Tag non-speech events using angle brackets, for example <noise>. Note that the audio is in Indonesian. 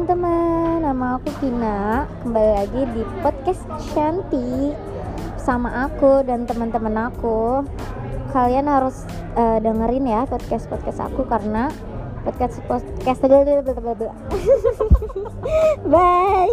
teman-teman, nama aku Kina Kembali lagi di podcast Shanti Sama aku dan teman-teman aku. Kalian harus uh, dengerin ya podcast-podcast aku Karena podcast podcast <laughs> Bye.